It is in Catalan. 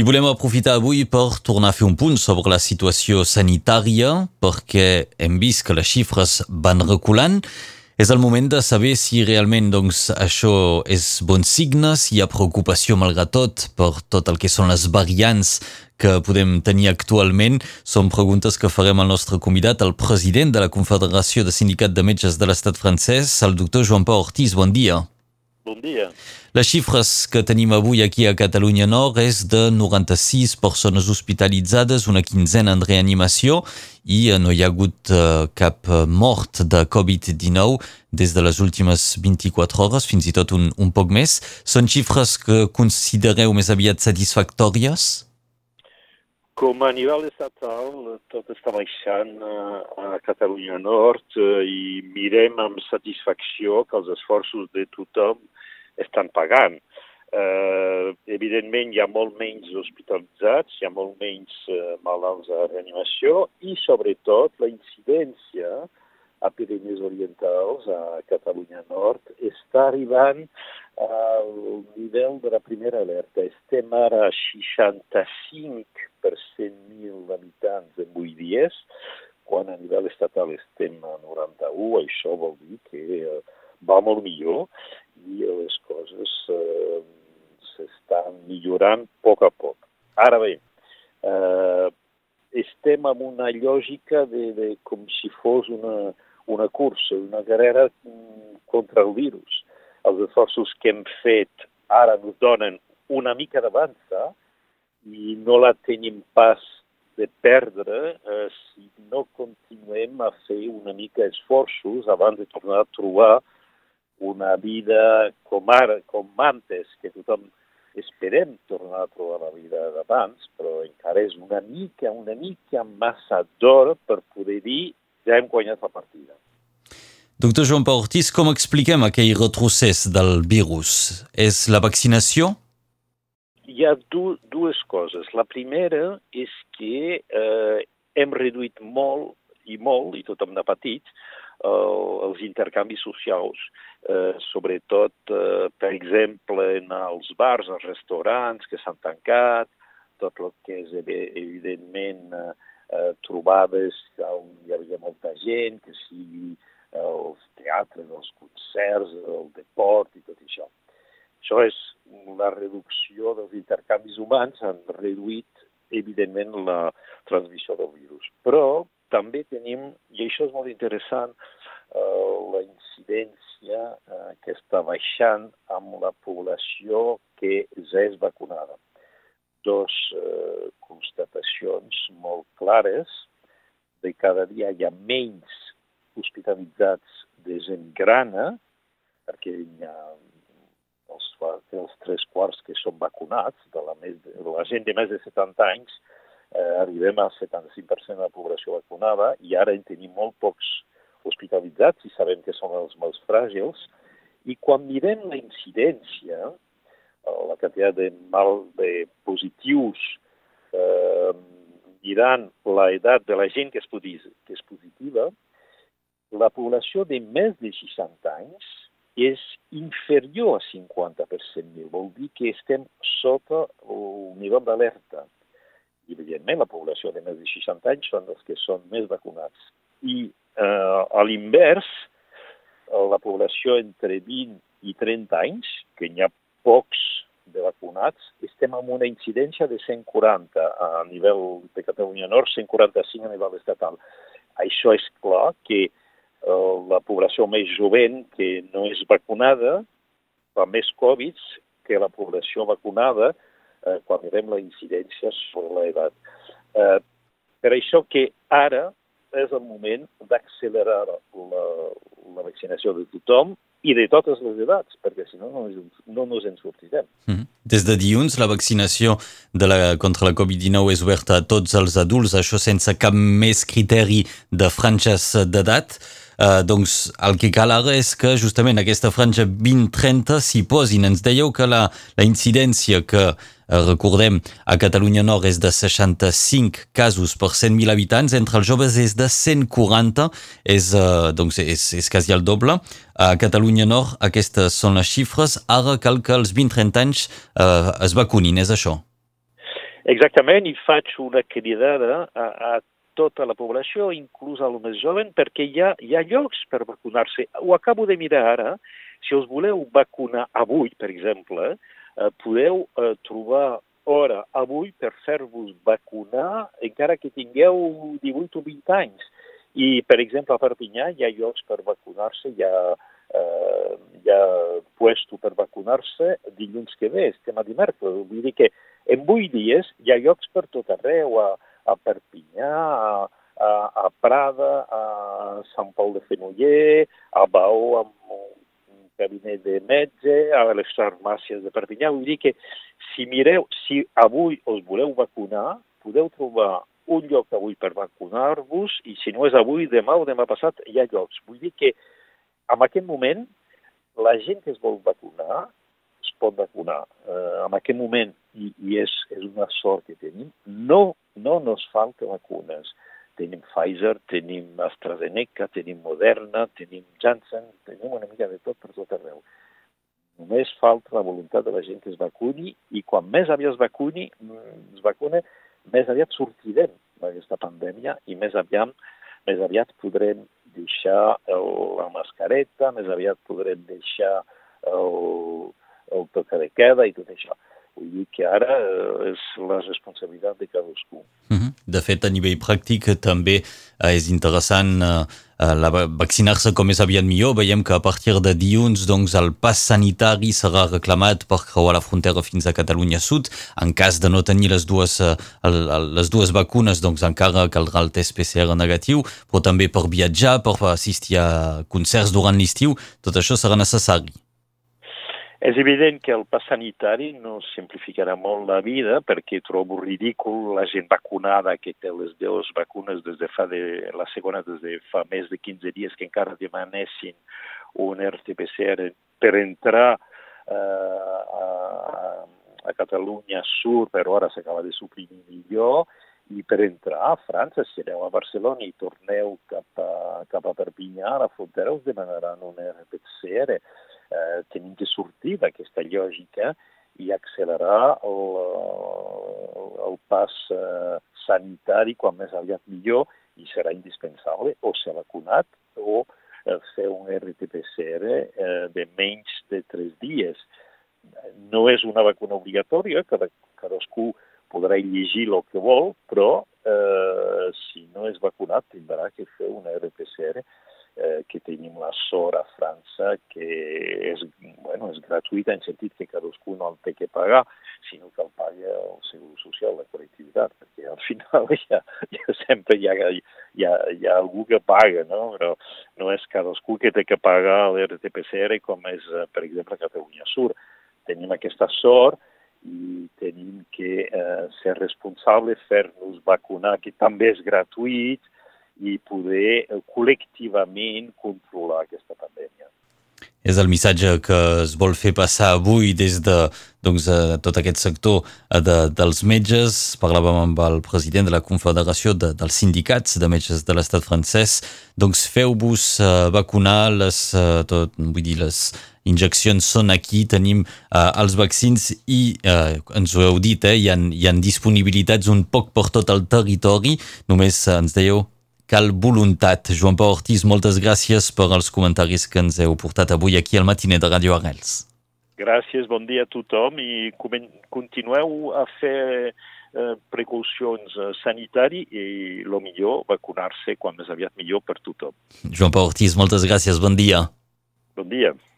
I volem aprofitar avui per tornar a fer un punt sobre la situació sanitària, perquè hem vist que les xifres van reculant. És el moment de saber si realment doncs, això és bon signe, si hi ha preocupació malgrat tot per tot el que són les variants que podem tenir actualment. Són preguntes que farem al nostre convidat, el president de la Confederació de Sindicat de Metges de l'Estat francès, el doctor Joan Pau Ortiz. Bon dia. Bon dia. Les xifres que tenim avui aquí a Catalunya Nord és de 96 persones hospitalitzades, una quinzena en reanimació i no hi ha hagut uh, cap mort de Covid-19 des de les últimes 24 hores, fins i tot un, un poc més. Són xifres que considereu més aviat satisfactòries? Com a nivell estatal, tot està baixant a Catalunya Nord i mirem amb satisfacció que els esforços de tothom estan pagant. Eh, evidentment, hi ha molt menys hospitalitzats, hi ha molt menys eh, malalts a reanimació i, sobretot, la incidència a Pirineus Orientals, a Catalunya Nord, està arribant al nivell de la primera alerta. Estem ara a 65 per 100.000 habitants en 8 dies, quan a nivell estatal estem a 91, això vol dir que eh, va molt millor i les coses eh, s'estan millorant a poc a poc. Ara bé, eh, estem en una lògica de, de com si fos una, una cursa, una carrera mm, contra el virus. Els esforços que hem fet ara ens donen una mica d'avança i no la tenim pas de perdre eh, si no continuem a fer una mica esforços abans de tornar a trobar una vida com ara, com antes, que tothom esperem tornar a trobar la vida d'abans, però encara és una mica, una mica massa d'hora per poder dir ja hem guanyat la partida. Doctor Joan Pau Ortiz, com expliquem aquell retrocés del virus? És la vaccinació? Hi ha du dues coses. La primera és que eh, hem reduït molt i molt, i tothom n'ha patit, eh, els intercanvis socials, eh, sobretot, eh, per exemple, en els bars, els restaurants que s'han tancat, tot el que és, evidentment, eh, eh, trobades on hi havia molta gent, que eh, els teatres, els concerts, el deport i tot això. Això és la reducció dels intercanvis humans, han reduït, evidentment, la transmissió del virus. Però també tenim, i això és molt interessant, eh, la incidència eh, que està baixant amb la població que ja és vacunada. Dos eh, constatacions molt clares de cada dia hi ha menys hospitalitzats de gent grana, perquè hi ha els, els tres quarts que són vacunats, de la, més, de la gent de més de 70 anys, eh, arribem al 75% de la població vacunada i ara en tenim molt pocs hospitalitzats i sabem que són els més fràgils. I quan mirem la incidència, eh, la quantitat de mal de positius, eh, mirant l'edat de la gent que és, que és positiva, la població de més de 60 anys és inferior a 50 per 100.000. Vol dir que estem sota el nivell d'alerta i evidentment la població de més de 60 anys són els que són més vacunats. I eh, a l'invers, la població entre 20 i 30 anys, que n'hi ha pocs de vacunats, estem amb una incidència de 140 a nivell de Catalunya Nord, 145 a nivell estatal. Això és clar que la població més jovent que no és vacunada fa més Covid que la població vacunada, eh, quan mirem la incidència sobre l'edat. Eh, per això que ara és el moment d'accelerar la, la vaccinació de tothom i de totes les edats, perquè si no no, no ens en sortirem. Mm -hmm. Des de dilluns, la vaccinació de la, contra la Covid-19 és oberta a tots els adults, això sense cap més criteri de franges d'edat. Uh, doncs el que cal ara és que justament aquesta franja 20-30 s'hi posin. Ens dèieu que la, la incidència que Eh, recordem, a Catalunya Nord és de 65 casos per 100.000 habitants, entre els joves és de 140, és, uh, doncs és, és quasi el doble. A Catalunya Nord aquestes són les xifres, ara cal que els 20-30 anys uh, es vacunin, és això? Exactament, i faig una cridada a, a tota la població, inclús al més jovent, perquè hi ha, hi ha llocs per vacunar-se. Ho acabo de mirar ara. Si us voleu vacunar avui, per exemple, eh, podeu eh, trobar hora avui per fer-vos vacunar encara que tingueu 18 o 20 anys. I, per exemple, a Perpinyà hi ha llocs per vacunar-se, hi ha, eh, hi ha puesto per vacunar-se dilluns que ve, estem a dimecres. Vull dir que en 8 dies hi ha llocs per tot arreu, a, a Perpinyà, a, a, a Prada, a Sant Pol de Fenoller, a Baó amb un cabinet de metge, a les farmàcies de Perpinyà. Vull dir que si mireu, si avui us voleu vacunar, podeu trobar un lloc avui per vacunar-vos i si no és avui, demà o demà passat hi ha llocs. Vull dir que en aquest moment la gent que es vol vacunar es pot vacunar. Uh, en aquest moment, i, i és, és una sort que tenim, no no nos falta vacunes. Tenim Pfizer, tenim AstraZeneca, tenim Moderna, tenim Janssen, tenim una mica de tot per tot arreu. Només falta la voluntat de la gent que es vacuni i quan més aviat es vacuni, mm, es vacune, més aviat sortirem d'aquesta pandèmia i més aviat, més aviat podrem deixar el, la mascareta, més aviat podrem deixar el, el toque de queda i tot això. Vull dir que ara eh, és la responsabilitat de cadascú. Mm. De fet, a nivell pràctic també eh, és interessant eh, la vaccinar-se com més aviat millor. Veiem que a partir de dilluns doncs, el pas sanitari serà reclamat per creuar la frontera fins a Catalunya Sud. En cas de no tenir les dues, les dues vacunes, doncs encara caldrà el test PCR negatiu, però també per viatjar, per assistir a concerts durant l'estiu, tot això serà necessari. És evident que el pas sanitari no simplificarà molt la vida perquè trobo ridícul la gent vacunada que té les dues vacunes des de fa de, la segona des de fa més de 15 dies que encara demanessin un RT-PCR per entrar eh, a, a Catalunya Sur, però ara s'acaba de suprimir millor, i per entrar a França, si aneu a Barcelona i torneu cap a, cap a Perpinyà, a la frontera us demanaran un RT-PCR eh, tenim de sortir d'aquesta lògica i accelerar el, el pas eh, sanitari quan més aviat millor i serà indispensable o ser vacunat o eh, fer un RT-PCR eh, de menys de tres dies. No és una vacuna obligatòria, cada, cadascú podrà llegir el que vol, però eh, si no és vacunat tindrà que fer un RT-PCR eh, que tenim la sort a França que és, bueno, és gratuïta en sentit que cadascú no el té que pagar, sinó que el paga el Segur Social, la col·lectivitat, perquè al final ja, ja sempre hi ha, hi, ha, hi ha algú que paga, no? però no és cadascú que té que pagar l'RTPCR com és, eh, per exemple, Catalunya Sur. Tenim aquesta sort i tenim que eh, ser responsable, fer-nos vacunar, que també és gratuït, i poder eh, col·lectivament controlar aquesta pandèmia. És el missatge que es vol fer passar avui des de doncs, de tot aquest sector eh, de, dels metges. Parlàvem amb el president de la Confederació de, dels Sindicats de Metges de l'Estat francès. Doncs feu-vos vacunar, les, tot, vull dir, les injeccions són aquí, tenim uh, els vaccins i, uh, ens ho heu dit, eh, hi, ha, hi ha disponibilitats un poc per tot el territori. Només ens dèieu cal voluntat. Joan Pau Ortiz, moltes gràcies per els comentaris que ens heu portat avui aquí al matiner de Radio Arrels. Gràcies, bon dia a tothom i continueu a fer eh, precaucions eh, sanitari i el millor vacunar-se quan més aviat millor per tothom. Joan Pau Ortiz, moltes gràcies, bon dia. Bon dia.